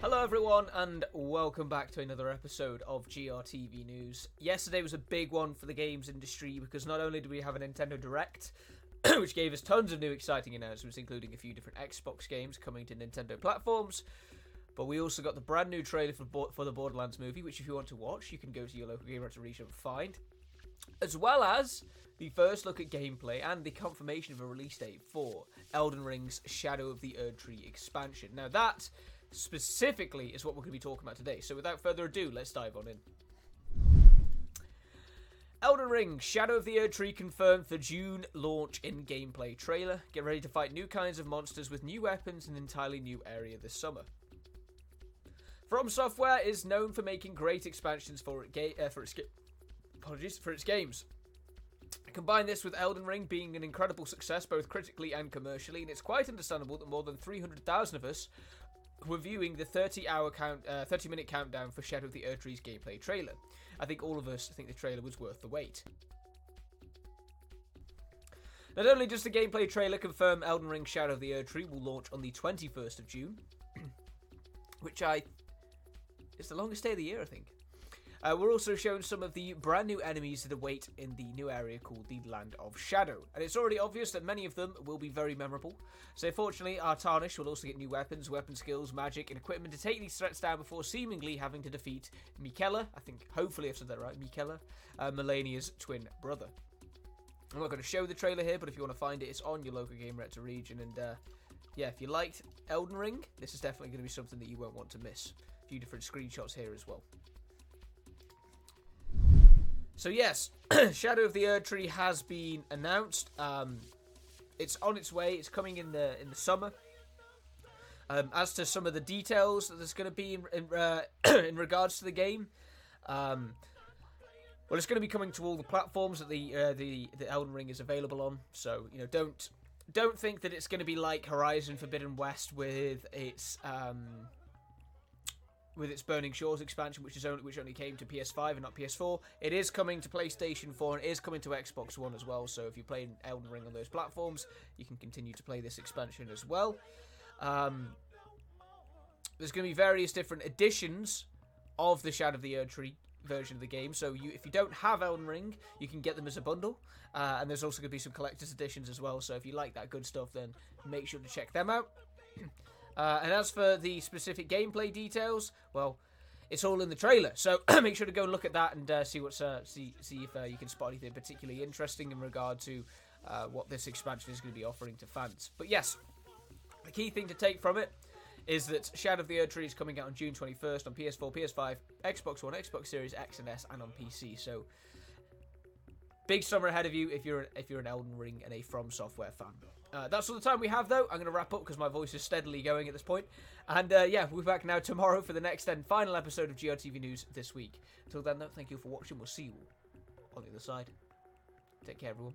Hello, everyone, and welcome back to another episode of GRTV News. Yesterday was a big one for the games industry because not only do we have a Nintendo Direct, which gave us tons of new exciting announcements, including a few different Xbox games coming to Nintendo platforms, but we also got the brand new trailer for, Bo- for the Borderlands movie, which, if you want to watch, you can go to your local Gamereactor region and find, as well as the first look at gameplay and the confirmation of a release date for Elden Ring's Shadow of the Erdtree expansion. Now, that specifically is what we're going to be talking about today. So, without further ado, let's dive on in. Elden Ring Shadow of the Erdtree confirmed for June launch in gameplay trailer. Get ready to fight new kinds of monsters with new weapons in an entirely new area this summer. From Software is known for making great expansions for, ga- uh, for its ga- apologies for its games. Combine this with Elden Ring being an incredible success both critically and commercially, and it's quite understandable that more than 300,000 of us were viewing the 30 hour count, uh, 30 minute countdown for Shadow of the Erdtree's gameplay trailer. I think all of us think the trailer was worth the wait. Not only does the gameplay trailer confirm Elden Ring Shadow of the Erdtree will launch on the 21st of June, which I it's the longest day of the year, I think. Uh, we're also shown some of the brand new enemies that await in the new area called the Land of Shadow. And it's already obvious that many of them will be very memorable. So, fortunately, our Tarnish will also get new weapons, weapon skills, magic, and equipment to take these threats down before seemingly having to defeat Miquella. I think, hopefully, I've said that right. Miquella, uh, Malenia's twin brother. I'm not going to show the trailer here, but if you want to find it, it's on your local Gamereactor region. And uh, yeah, if you liked Elden Ring, this is definitely going to be something that you won't want to miss. A few different screenshots here as well. So yes, Shadow of the Erdtree has been announced. Um, it's on its way. It's coming in the in the summer. Um, as to some of the details that there's going to be in in, uh, in regards to the game, um, well, it's going to be coming to all the platforms that the uh, the the Elden Ring is available on. So you know, don't don't think that it's going to be like Horizon Forbidden West with its um, with its Burning Shores expansion, which is only which only came to PS5 and not PS4. It is coming to PlayStation 4 and is coming to Xbox One as well. So if you play Elden Ring on those platforms, you can continue to play this expansion as well. Um, there's going to be various different editions of the Shadow of the Erdtree version of the game. So you, if you don't have Elden Ring, you can get them as a bundle. Uh, and there's also going to be some collector's editions as well. So if you like that good stuff, then make sure to check them out. Uh, and as for the specific gameplay details, well, it's all in the trailer. So make sure to go and look at that and uh, see what's uh, see see if uh, you can spot anything particularly interesting in regard to uh, what this expansion is going to be offering to fans. But yes, the key thing to take from it is that Shadow of the Erdtree is coming out on June 21st on PS4, PS5, Xbox One, Xbox Series X and S, and on PC. So big summer ahead of you if you're if you're an Elden Ring and a From Software fan. Uh, that's all the time we have, though. I'm going to wrap up because my voice is steadily going at this point. And uh, yeah, we'll be back now tomorrow for the next and final episode of GRTV News this week. Until then, though, thank you for watching. We'll see you on the other side. Take care, everyone.